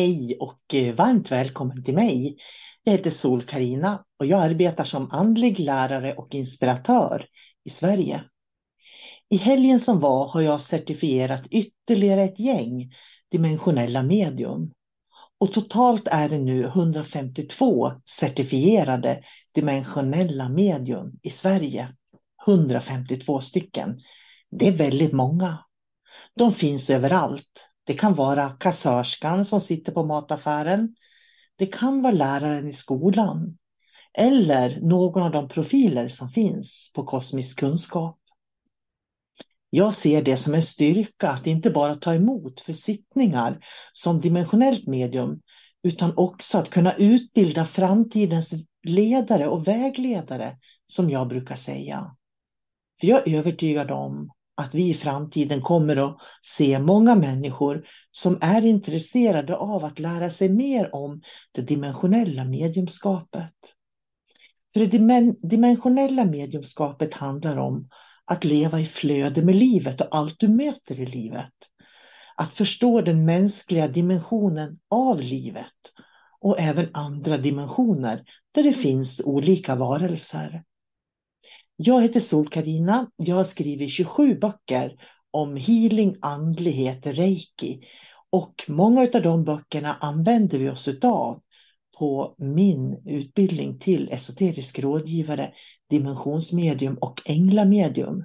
Hej och eh, varmt välkommen till mig. Jag heter sol karina och jag arbetar som andlig lärare och inspiratör i Sverige. I helgen som var har jag certifierat ytterligare ett gäng dimensionella medium. Och totalt är det nu 152 certifierade dimensionella medium i Sverige. 152 stycken. Det är väldigt många. De finns överallt det kan vara kassörskan som sitter på mataffären. Det kan vara läraren i skolan. Eller någon av de profiler som finns på kosmisk kunskap. Jag ser det som en styrka att inte bara ta emot försittningar som dimensionellt medium utan också att kunna utbilda framtidens ledare och vägledare som jag brukar säga. För jag är övertygad om att vi i framtiden kommer att se många människor som är intresserade av att lära sig mer om det dimensionella mediumskapet. För det dimensionella mediumskapet handlar om att leva i flöde med livet och allt du möter i livet. Att förstå den mänskliga dimensionen av livet och även andra dimensioner där det finns olika varelser. Jag heter sol karina Jag har skrivit 27 böcker om healing, andlighet, reiki. Och många av de böckerna använder vi oss av på min utbildning till esoterisk rådgivare, dimensionsmedium och änglamedium.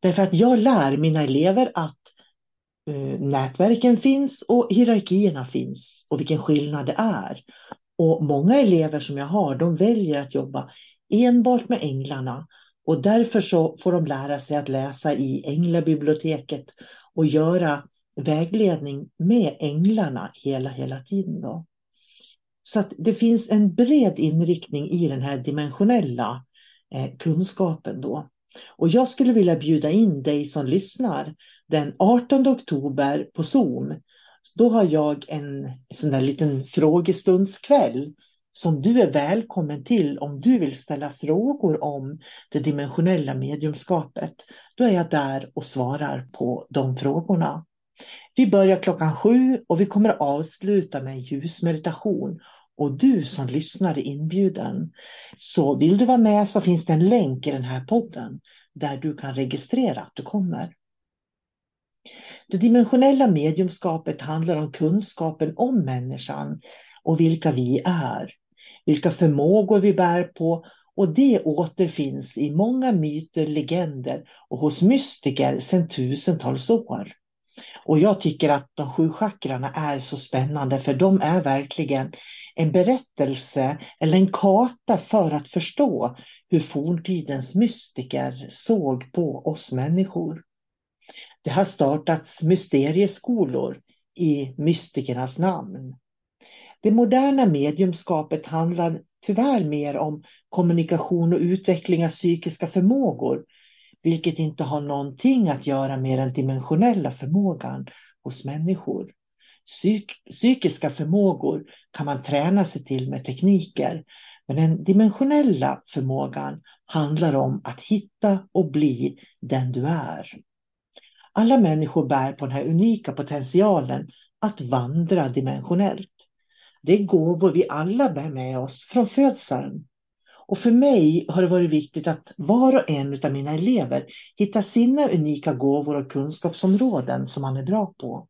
Därför att jag lär mina elever att uh, nätverken finns och hierarkierna finns och vilken skillnad det är. Och många elever som jag har, de väljer att jobba enbart med änglarna och därför så får de lära sig att läsa i änglabiblioteket och göra vägledning med änglarna hela, hela tiden. Då. Så att det finns en bred inriktning i den här dimensionella eh, kunskapen då. Och jag skulle vilja bjuda in dig som lyssnar den 18 oktober på Zoom. Då har jag en sån där liten frågestundskväll som du är välkommen till om du vill ställa frågor om det dimensionella mediumskapet. Då är jag där och svarar på de frågorna. Vi börjar klockan sju och vi kommer att avsluta med en ljusmeditation. Och du som lyssnar är inbjuden. Så vill du vara med så finns det en länk i den här podden där du kan registrera att du kommer. Det dimensionella mediumskapet handlar om kunskapen om människan och vilka vi är vilka förmågor vi bär på och det återfinns i många myter, legender och hos mystiker sedan tusentals år. Och jag tycker att de sju chakrarna är så spännande för de är verkligen en berättelse eller en karta för att förstå hur forntidens mystiker såg på oss människor. Det har startats mysterieskolor i mystikernas namn. Det moderna mediumskapet handlar tyvärr mer om kommunikation och utveckling av psykiska förmågor, vilket inte har någonting att göra med den dimensionella förmågan hos människor. Psyk psykiska förmågor kan man träna sig till med tekniker, Men den dimensionella förmågan handlar om att hitta och bli den du är. Alla människor bär på den här unika potentialen att vandra dimensionellt. Det är gåvor vi alla bär med oss från födseln. Och för mig har det varit viktigt att var och en av mina elever hittar sina unika gåvor och kunskapsområden som man är bra på.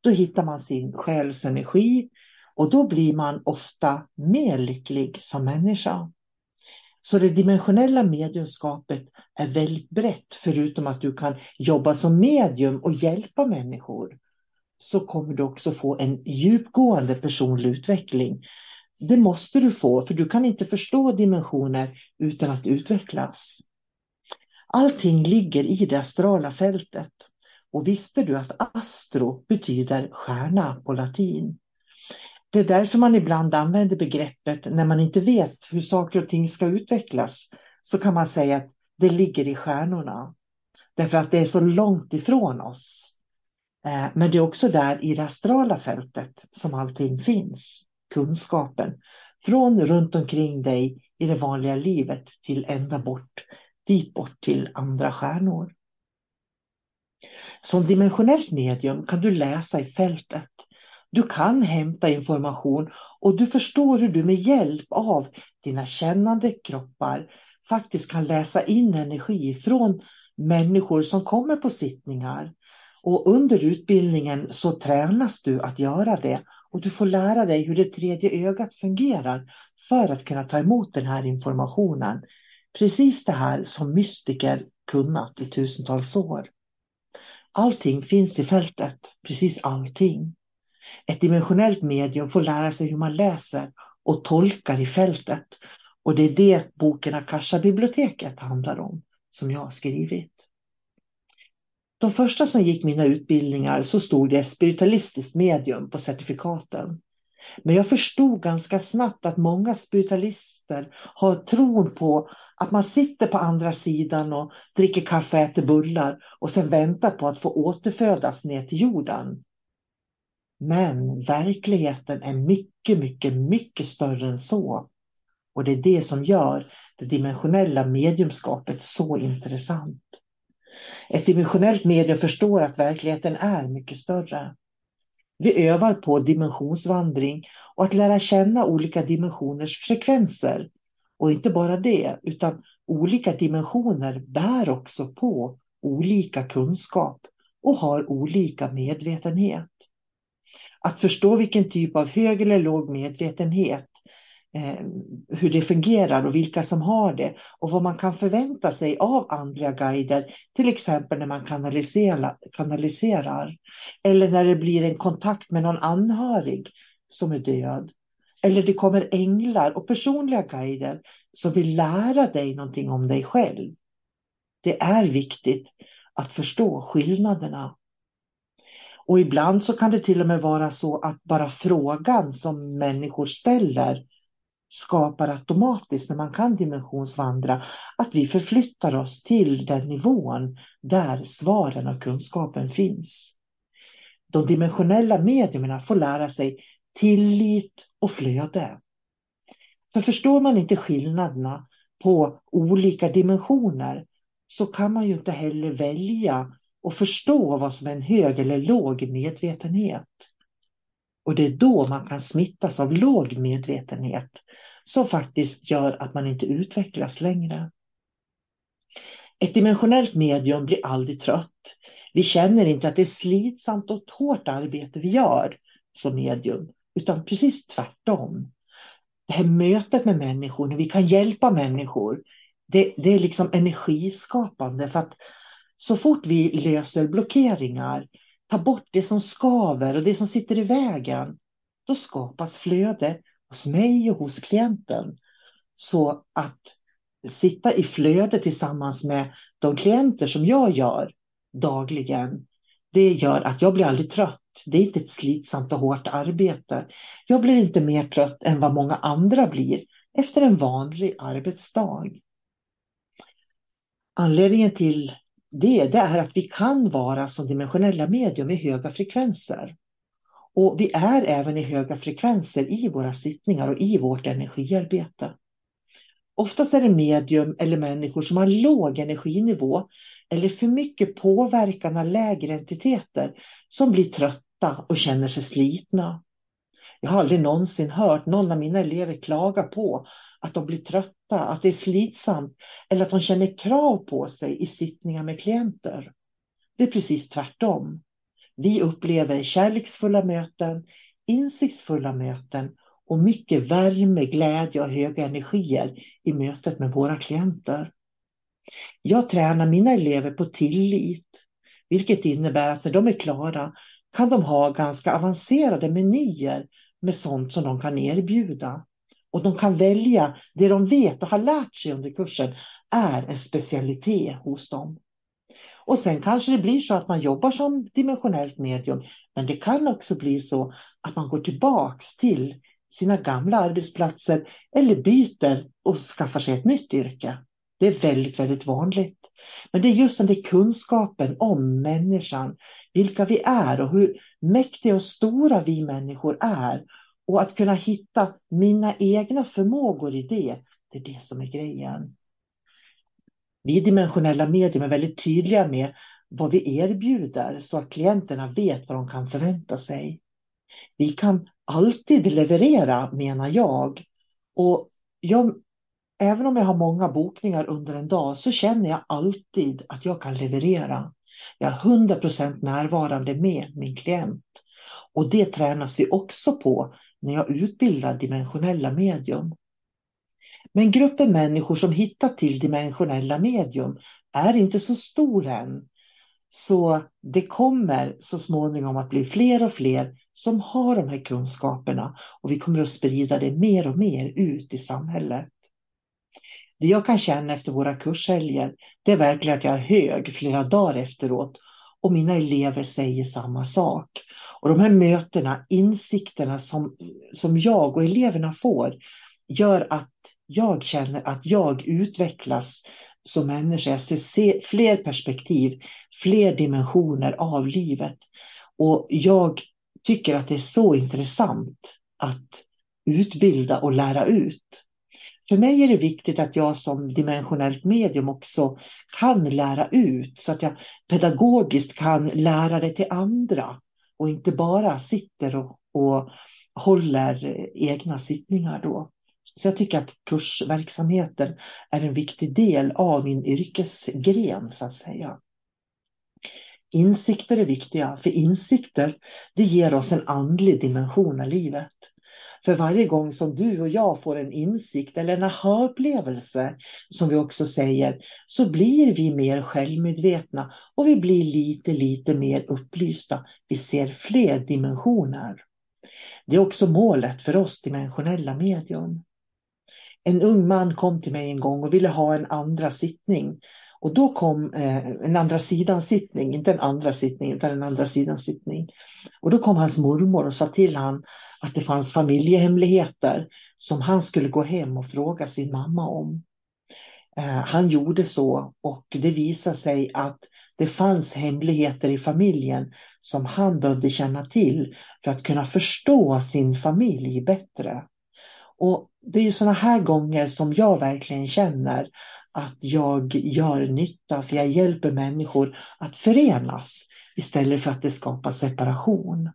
Då hittar man sin själs energi och då blir man ofta mer lycklig som människa. Så det dimensionella mediumskapet är väldigt brett. Förutom att du kan jobba som medium och hjälpa människor så kommer du också få en djupgående personlig utveckling. Det måste du få för du kan inte förstå dimensioner utan att utvecklas. Allting ligger i det astrala fältet. Och visste du att astro betyder stjärna på latin? Det är därför man ibland använder begreppet när man inte vet hur saker och ting ska utvecklas. Så kan man säga att det ligger i stjärnorna. Därför att det är så långt ifrån oss. Eh, men det är också där i det astrala fältet som allting finns. Kunskapen. Från runt omkring dig i det vanliga livet till ända bort, dit bort till andra stjärnor. Som dimensionellt medium kan du läsa i fältet. Du kan hämta information och du förstår hur du med hjälp av dina kännande kroppar faktiskt kan läsa in energi från människor som kommer på sittningar. Och under utbildningen så tränas du att göra det och du får lära dig hur det tredje ögat fungerar för att kunna ta emot den här informationen. Precis det här som mystiker kunnat i tusentals år. Allting finns i fältet, precis allting. Ett dimensionellt medium får lära sig hur man läser och tolkar i fältet. Och det är det boken Akasha-biblioteket handlar om, som jag har skrivit. De första som gick mina utbildningar så stod det spiritualistiskt medium på certifikaten. Men jag förstod ganska snabbt att många spiritualister har tron på att man sitter på andra sidan och dricker kaffe och äter bullar och sen väntar på att få återfödas ner till jorden. Men verkligheten är mycket, mycket, mycket större än så. Och det är det som gör det dimensionella mediumskapet så intressant. Ett dimensionellt medium förstår att verkligheten är mycket större. Vi övar på dimensionsvandring och att lära känna olika dimensioners frekvenser. Och inte bara det, utan olika dimensioner bär också på olika kunskap och har olika medvetenhet. Att förstå vilken typ av hög eller låg medvetenhet, Eh, hur det fungerar och vilka som har det och vad man kan förvänta sig av andliga guider, till exempel när man kanaliserar, kanaliserar eller när det blir en kontakt med någon anhörig som är död. Eller det kommer änglar och personliga guider som vill lära dig någonting om dig själv. Det är viktigt att förstå skillnaderna och ibland så kan det till och med vara så att bara frågan som människor ställer skapar automatiskt när man kan dimensionsvandra att vi förflyttar oss till den nivån där svaren och kunskapen finns. De dimensionella medierna får lära sig tillit och flöde. För förstår man inte skillnaderna på olika dimensioner så kan man ju inte heller välja och förstå vad som är en hög eller låg medvetenhet. Och det är då man kan smittas av låg medvetenhet som faktiskt gör att man inte utvecklas längre. Ett dimensionellt medium blir aldrig trött. Vi känner inte att det är slitsamt och hårt arbete vi gör som medium, utan precis tvärtom. Det här mötet med människor, när vi kan hjälpa människor, det, det är liksom energiskapande. För att så fort vi löser blockeringar, tar bort det som skaver och det som sitter i vägen, då skapas flöde hos mig och hos klienten. Så att sitta i flöde tillsammans med de klienter som jag gör dagligen, det gör att jag blir aldrig trött. Det är inte ett slitsamt och hårt arbete. Jag blir inte mer trött än vad många andra blir efter en vanlig arbetsdag. Anledningen till det, det är att vi kan vara som dimensionella medium i höga frekvenser. Och vi är även i höga frekvenser i våra sittningar och i vårt energiarbete. Oftast är det medium eller människor som har låg energinivå eller för mycket påverkan av lägre entiteter som blir trötta och känner sig slitna. Jag har aldrig någonsin hört någon av mina elever klaga på att de blir trötta, att det är slitsamt eller att de känner krav på sig i sittningar med klienter. Det är precis tvärtom. Vi upplever kärleksfulla möten, insiktsfulla möten och mycket värme, glädje och höga energier i mötet med våra klienter. Jag tränar mina elever på tillit, vilket innebär att när de är klara kan de ha ganska avancerade menyer med sånt som de kan erbjuda. Och de kan välja det de vet och har lärt sig under kursen är en specialitet hos dem. Och sen kanske det blir så att man jobbar som dimensionellt medium. Men det kan också bli så att man går tillbaks till sina gamla arbetsplatser eller byter och skaffar sig ett nytt yrke. Det är väldigt, väldigt vanligt. Men det är just den där kunskapen om människan, vilka vi är och hur mäktiga och stora vi människor är. Och att kunna hitta mina egna förmågor i det, det är det som är grejen. Vi dimensionella medium är väldigt tydliga med vad vi erbjuder så att klienterna vet vad de kan förvänta sig. Vi kan alltid leverera menar jag. Och jag, även om jag har många bokningar under en dag så känner jag alltid att jag kan leverera. Jag är 100% närvarande med min klient. Och det tränas vi också på när jag utbildar dimensionella medium. Men gruppen människor som hittat till dimensionella medium är inte så stor än. Så det kommer så småningom att bli fler och fler som har de här kunskaperna och vi kommer att sprida det mer och mer ut i samhället. Det jag kan känna efter våra kurshelger, det är verkligen att jag är hög flera dagar efteråt och mina elever säger samma sak. Och de här mötena, insikterna som, som jag och eleverna får, gör att jag känner att jag utvecklas som människa. Jag ser fler perspektiv, fler dimensioner av livet. Och jag tycker att det är så intressant att utbilda och lära ut. För mig är det viktigt att jag som dimensionellt medium också kan lära ut så att jag pedagogiskt kan lära det till andra och inte bara sitter och, och håller egna sittningar då. Så jag tycker att kursverksamheten är en viktig del av min yrkesgren så att säga. Insikter är viktiga, för insikter det ger oss en andlig dimension av livet. För varje gång som du och jag får en insikt eller en aha-upplevelse, som vi också säger, så blir vi mer självmedvetna och vi blir lite, lite mer upplysta. Vi ser fler dimensioner. Det är också målet för oss dimensionella medium. En ung man kom till mig en gång och ville ha en andra sittning. Och då kom eh, en andra sidan sittning, inte en andra sittning utan en andra sidan sittning. Och då kom hans mormor och sa till han att det fanns familjehemligheter som han skulle gå hem och fråga sin mamma om. Eh, han gjorde så och det visade sig att det fanns hemligheter i familjen som han behövde känna till för att kunna förstå sin familj bättre. Och det är sådana här gånger som jag verkligen känner att jag gör nytta för jag hjälper människor att förenas istället för att det skapar separation.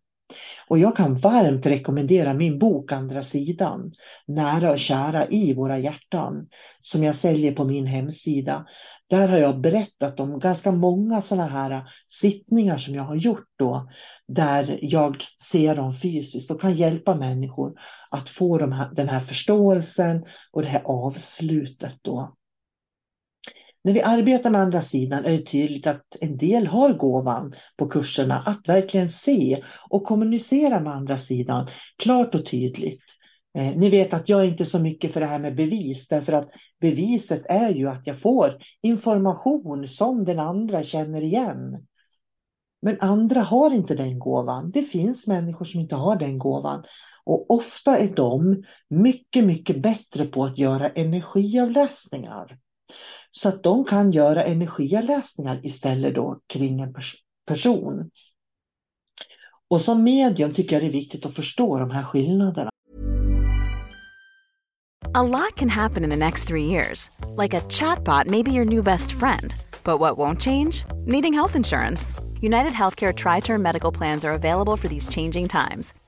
Och jag kan varmt rekommendera min bok Andra sidan, Nära och kära i våra hjärtan, som jag säljer på min hemsida. Där har jag berättat om ganska många sådana här sittningar som jag har gjort då, där jag ser dem fysiskt och kan hjälpa människor att få de här, den här förståelsen och det här avslutet då. När vi arbetar med andra sidan är det tydligt att en del har gåvan på kurserna att verkligen se och kommunicera med andra sidan klart och tydligt. Eh, ni vet att jag är inte så mycket för det här med bevis därför att beviset är ju att jag får information som den andra känner igen. Men andra har inte den gåvan. Det finns människor som inte har den gåvan. Och ofta är de mycket, mycket bättre på att göra energiavläsningar. Så att de kan göra energiavläsningar istället då kring en pers person. Och som medium tycker jag det är viktigt att förstå de här skillnaderna. A lot can happen in the next three years. Like a chatbot may be your new best friend. But what won't change? Needing health insurance. United Healthcare Tri Term Medical Plans are available for these changing times.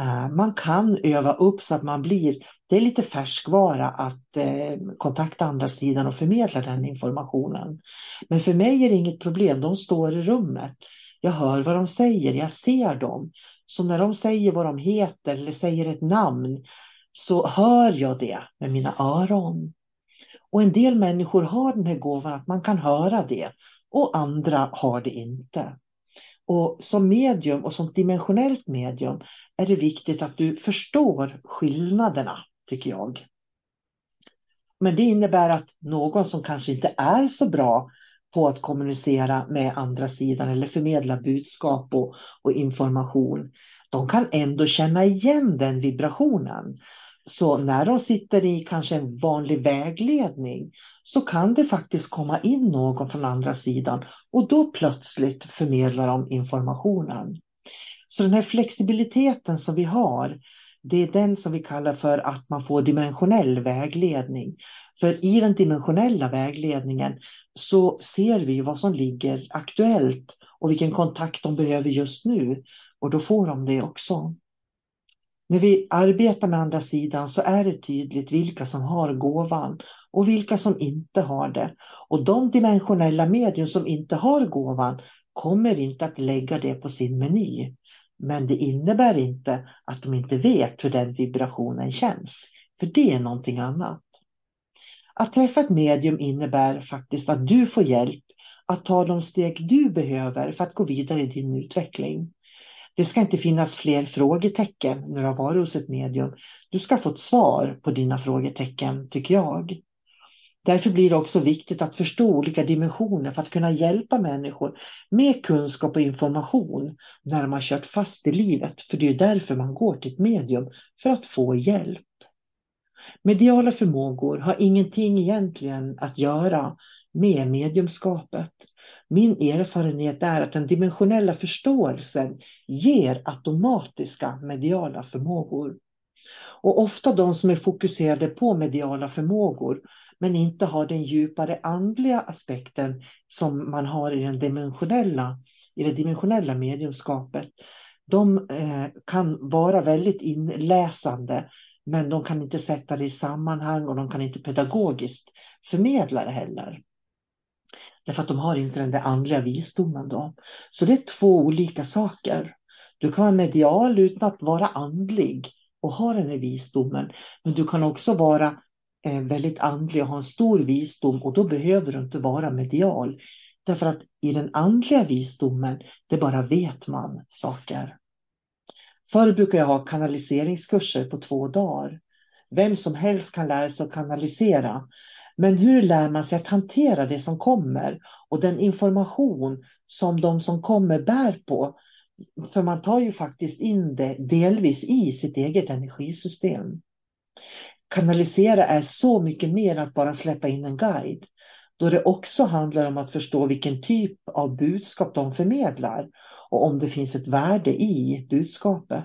Eh, man kan öva upp så att man blir, det är lite färskvara att eh, kontakta andra sidan och förmedla den informationen. Men för mig är det inget problem, de står i rummet. Jag hör vad de säger, jag ser dem. Så när de säger vad de heter eller säger ett namn så hör jag det med mina öron. Och en del människor har den här gåvan att man kan höra det och andra har det inte. Och som medium och som dimensionellt medium är det viktigt att du förstår skillnaderna, tycker jag. Men det innebär att någon som kanske inte är så bra på att kommunicera med andra sidan eller förmedla budskap och, och information, de kan ändå känna igen den vibrationen. Så när de sitter i kanske en vanlig vägledning så kan det faktiskt komma in någon från andra sidan och då plötsligt förmedlar de informationen. Så den här flexibiliteten som vi har, det är den som vi kallar för att man får dimensionell vägledning. För i den dimensionella vägledningen så ser vi vad som ligger aktuellt och vilken kontakt de behöver just nu. Och då får de det också. När vi arbetar med andra sidan så är det tydligt vilka som har gåvan och vilka som inte har det. Och de dimensionella medium som inte har gåvan kommer inte att lägga det på sin meny. Men det innebär inte att de inte vet hur den vibrationen känns. För det är någonting annat. Att träffa ett medium innebär faktiskt att du får hjälp att ta de steg du behöver för att gå vidare i din utveckling. Det ska inte finnas fler frågetecken när du har varit hos ett medium. Du ska få ett svar på dina frågetecken, tycker jag. Därför blir det också viktigt att förstå olika dimensioner för att kunna hjälpa människor med kunskap och information när de har kört fast i livet. För det är därför man går till ett medium, för att få hjälp. Mediala förmågor har ingenting egentligen att göra med mediumskapet. Min erfarenhet är att den dimensionella förståelsen ger automatiska mediala förmågor. Och ofta de som är fokuserade på mediala förmågor men inte har den djupare andliga aspekten som man har i, den dimensionella, i det dimensionella mediumskapet. De eh, kan vara väldigt inläsande men de kan inte sätta det i sammanhang och de kan inte pedagogiskt förmedla det heller. Därför att de har inte den där andliga visdomen då. Så det är två olika saker. Du kan vara medial utan att vara andlig och ha den här visdomen. Men du kan också vara eh, väldigt andlig och ha en stor visdom och då behöver du inte vara medial. Därför att i den andliga visdomen, det bara vet man saker. Förr brukade jag ha kanaliseringskurser på två dagar. Vem som helst kan lära sig att kanalisera. Men hur lär man sig att hantera det som kommer och den information som de som kommer bär på? För man tar ju faktiskt in det delvis i sitt eget energisystem. Kanalisera är så mycket mer än att bara släppa in en guide. Då det också handlar om att förstå vilken typ av budskap de förmedlar och om det finns ett värde i budskapet.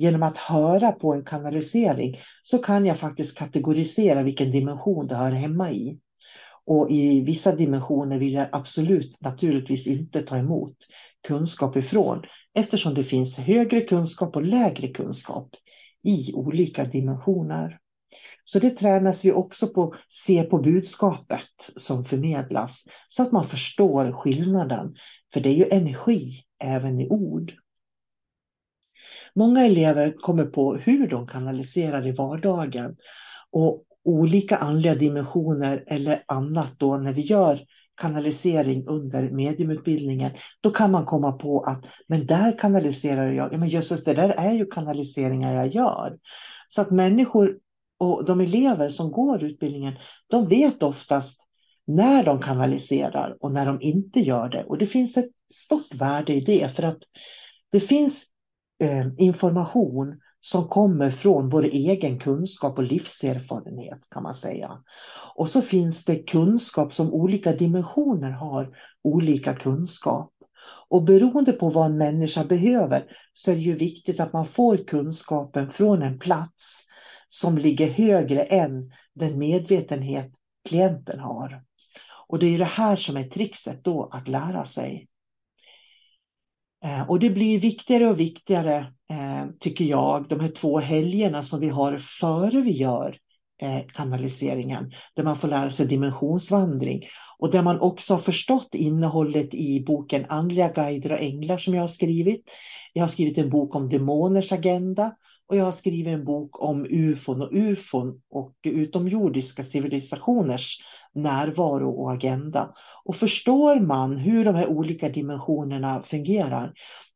Genom att höra på en kanalisering så kan jag faktiskt kategorisera vilken dimension det hör hemma i. Och i vissa dimensioner vill jag absolut naturligtvis inte ta emot kunskap ifrån eftersom det finns högre kunskap och lägre kunskap i olika dimensioner. Så det tränas vi också på att se på budskapet som förmedlas så att man förstår skillnaden. För det är ju energi även i ord. Många elever kommer på hur de kanaliserar i vardagen och olika andliga dimensioner eller annat då när vi gör kanalisering under mediumutbildningen, då kan man komma på att men där kanaliserar jag, ja men just det där är ju kanaliseringar jag gör. Så att människor och de elever som går utbildningen, de vet oftast när de kanaliserar och när de inte gör det. Och det finns ett stort värde i det för att det finns eh, information som kommer från vår egen kunskap och livserfarenhet kan man säga. Och så finns det kunskap som olika dimensioner har olika kunskap. Och beroende på vad en människa behöver så är det ju viktigt att man får kunskapen från en plats som ligger högre än den medvetenhet klienten har. Och det är det här som är trixet då att lära sig. Eh, och det blir viktigare och viktigare, eh, tycker jag, de här två helgerna som vi har före vi gör eh, kanaliseringen, där man får lära sig dimensionsvandring och där man också har förstått innehållet i boken Andliga guider och änglar som jag har skrivit. Jag har skrivit en bok om demoners agenda och jag har skrivit en bok om ufon och ufon och utomjordiska civilisationers närvaro och agenda. Och förstår man hur de här olika dimensionerna fungerar,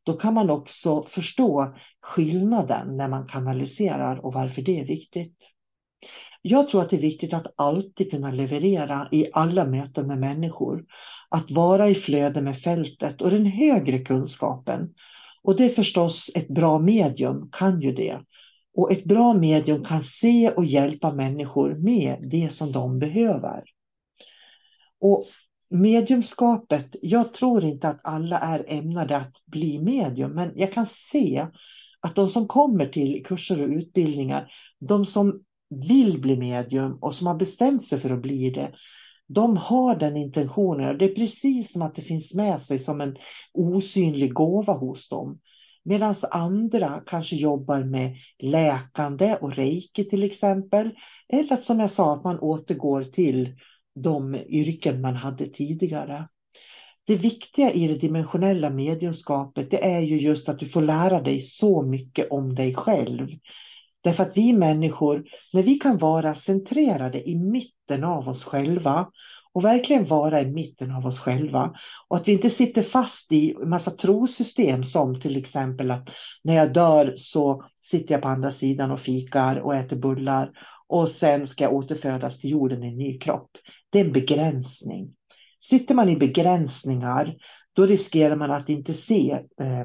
då kan man också förstå skillnaden när man kanaliserar och varför det är viktigt. Jag tror att det är viktigt att alltid kunna leverera i alla möten med människor. Att vara i flöde med fältet och den högre kunskapen och det är förstås ett bra medium kan ju det. Och ett bra medium kan se och hjälpa människor med det som de behöver. Och mediumskapet, jag tror inte att alla är ämnade att bli medium, men jag kan se att de som kommer till kurser och utbildningar, de som vill bli medium och som har bestämt sig för att bli det, de har den intentionen. och Det är precis som att det finns med sig som en osynlig gåva hos dem. Medan andra kanske jobbar med läkande och reiki till exempel. Eller att som jag sa, att man återgår till de yrken man hade tidigare. Det viktiga i det dimensionella mediumskapet det är ju just att du får lära dig så mycket om dig själv. Därför att vi människor, när vi kan vara centrerade i mitten av oss själva och verkligen vara i mitten av oss själva. Och att vi inte sitter fast i en massa trosystem som till exempel att när jag dör så sitter jag på andra sidan och fikar och äter bullar och sen ska jag återfödas till jorden i en ny kropp. Det är en begränsning. Sitter man i begränsningar då riskerar man att inte se eh,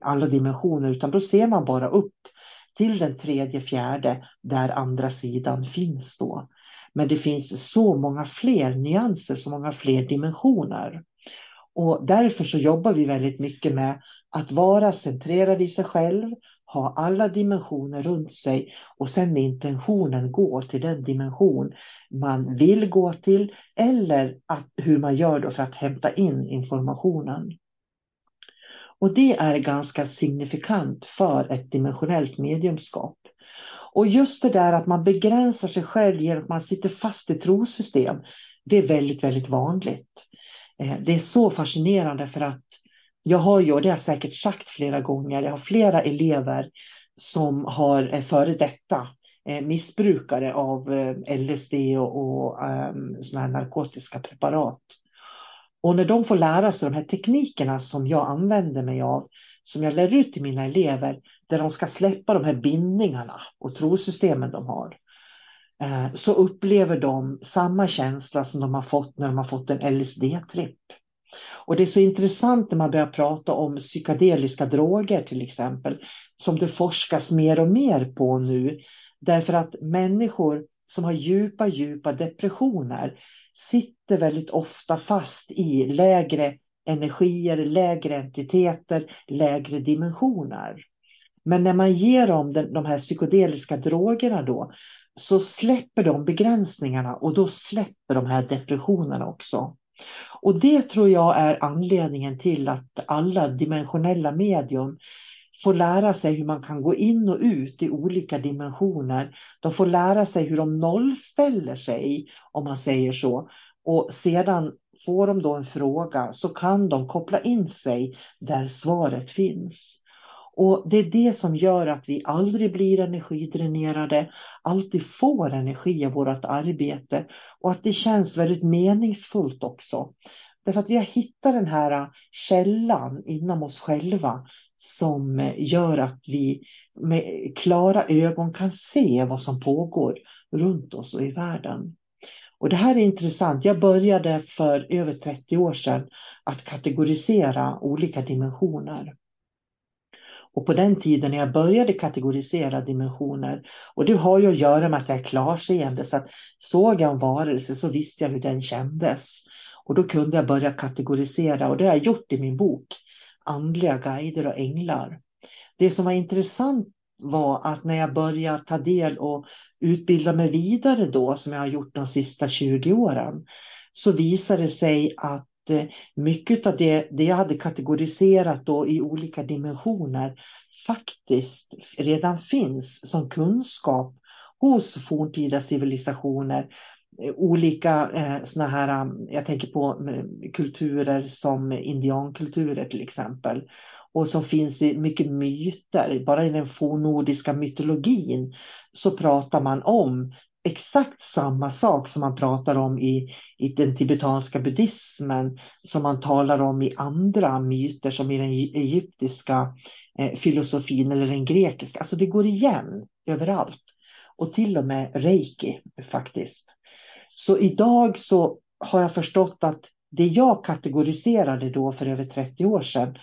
alla dimensioner utan då ser man bara upp till den tredje, fjärde där andra sidan finns då. Men det finns så många fler nyanser, så många fler dimensioner. Och därför så jobbar vi väldigt mycket med att vara centrerad i sig själv, ha alla dimensioner runt sig och sen med intentionen gå till den dimension man vill gå till eller att, hur man gör då för att hämta in informationen. Och det är ganska signifikant för ett dimensionellt mediumskap. Och just det där att man begränsar sig själv genom att man sitter fast i trosystem, det är väldigt, väldigt vanligt. Eh, det är så fascinerande för att jag har ju, och det har jag säkert sagt flera gånger, jag har flera elever som har eh, före detta eh, missbrukare av LSD och, och eh, här narkotiska preparat. Och när de får lära sig de här teknikerna som jag använder mig av, som jag lär ut till mina elever, där de ska släppa de här bindningarna och trosystemen de har, eh, så upplever de samma känsla som de har fått när de har fått en LSD-tripp. Och det är så intressant när man börjar prata om psykedeliska droger till exempel, som det forskas mer och mer på nu. Därför att människor som har djupa, djupa depressioner sitter väldigt ofta fast i lägre energier, lägre entiteter, lägre dimensioner. Men när man ger dem de här psykedeliska drogerna då så släpper de begränsningarna och då släpper de här depressionerna också. Och det tror jag är anledningen till att alla dimensionella medium får lära sig hur man kan gå in och ut i olika dimensioner. De får lära sig hur de nollställer sig, om man säger så. Och sedan får de då en fråga så kan de koppla in sig där svaret finns. Och Det är det som gör att vi aldrig blir energidränerade, alltid får energi av vårt arbete och att det känns väldigt meningsfullt också. Därför att vi har hittat den här äh, källan inom oss själva som gör att vi med klara ögon kan se vad som pågår runt oss och i världen. Och det här är intressant. Jag började för över 30 år sedan att kategorisera olika dimensioner. Och på den tiden när jag började kategorisera dimensioner, och det har ju att göra med att jag är klarseende, så att såg jag en varelse så visste jag hur den kändes. Och då kunde jag börja kategorisera och det har jag gjort i min bok Andliga guider och änglar. Det som var intressant var att när jag började ta del och utbilda mig vidare då, som jag har gjort de sista 20 åren, så visade det sig att eh, mycket av det, det jag hade kategoriserat då i olika dimensioner faktiskt redan finns som kunskap hos forntida civilisationer. Olika eh, såna här, um, jag tänker på mm, kulturer som indiankulturer till exempel. Och som finns i mycket myter, bara i den fornnordiska mytologin så pratar man om exakt samma sak som man pratar om i, i den tibetanska buddhismen, som man talar om i andra myter som i den e-, egyptiska eh, filosofin eller den grekiska. Alltså det går igen överallt. Och till och med reiki faktiskt. Så idag så har jag förstått att det jag kategoriserade då för över 30 år sedan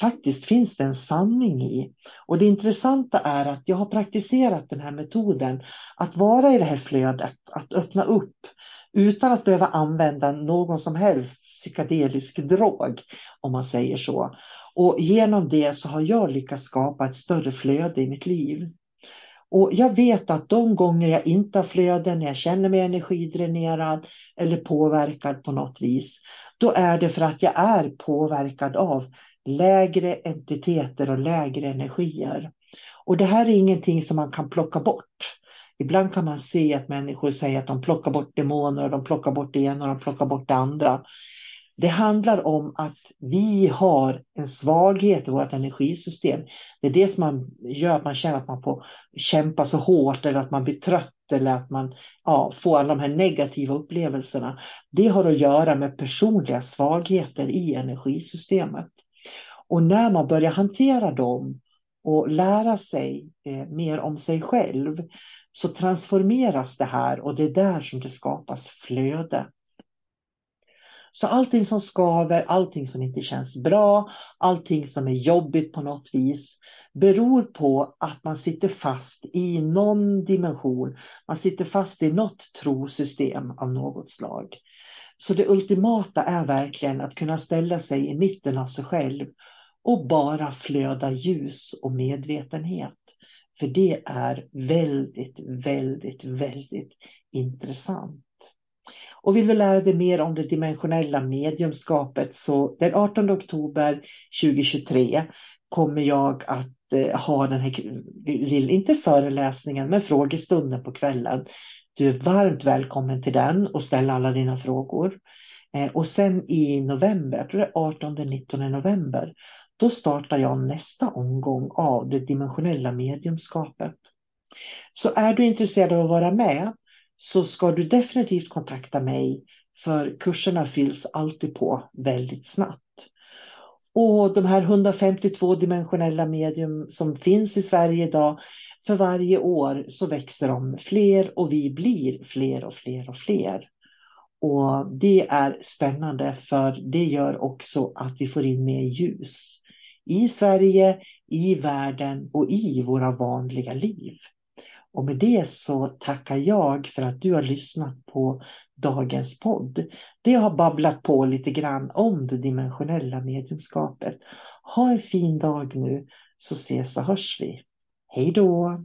faktiskt finns det en sanning i. Och det intressanta är att jag har praktiserat den här metoden att vara i det här flödet, att öppna upp utan att behöva använda någon som helst psykedelisk drog, om man säger så. Och genom det så har jag lyckats skapa ett större flöde i mitt liv. Och jag vet att de gånger jag inte har flöden, när jag känner mig energidränerad eller påverkad på något vis, då är det för att jag är påverkad av lägre entiteter och lägre energier. Och det här är ingenting som man kan plocka bort. Ibland kan man se att människor säger att de plockar bort demoner och de plockar bort det ena och de plockar bort det andra. Det handlar om att vi har en svaghet i vårt energisystem. Det är det som man gör att man känner att man får kämpa så hårt eller att man blir trött eller att man ja, får alla de här negativa upplevelserna. Det har att göra med personliga svagheter i energisystemet. Och när man börjar hantera dem och lära sig eh, mer om sig själv så transformeras det här och det är där som det skapas flöde. Så allting som skaver, allting som inte känns bra, allting som är jobbigt på något vis beror på att man sitter fast i någon dimension. Man sitter fast i något trosystem av något slag. Så det ultimata är verkligen att kunna ställa sig i mitten av sig själv och bara flöda ljus och medvetenhet. För det är väldigt, väldigt, väldigt intressant. Och vill du lära dig mer om det dimensionella mediumskapet så den 18 oktober 2023 kommer jag att eh, ha den här, inte föreläsningen, men frågestunden på kvällen. Du är varmt välkommen till den och ställa alla dina frågor. Eh, och sen i november, jag tror det är 18-19 november, då startar jag nästa omgång av det dimensionella mediumskapet. Så är du intresserad av att vara med så ska du definitivt kontakta mig för kurserna fylls alltid på väldigt snabbt. Och de här 152 dimensionella medium som finns i Sverige idag, för varje år så växer de fler och vi blir fler och fler och fler. Och det är spännande för det gör också att vi får in mer ljus i Sverige, i världen och i våra vanliga liv. Och med det så tackar jag för att du har lyssnat på dagens podd. Det har babblat på lite grann om det dimensionella mediumskapet. Ha en fin dag nu så ses och hörs vi. Hej då!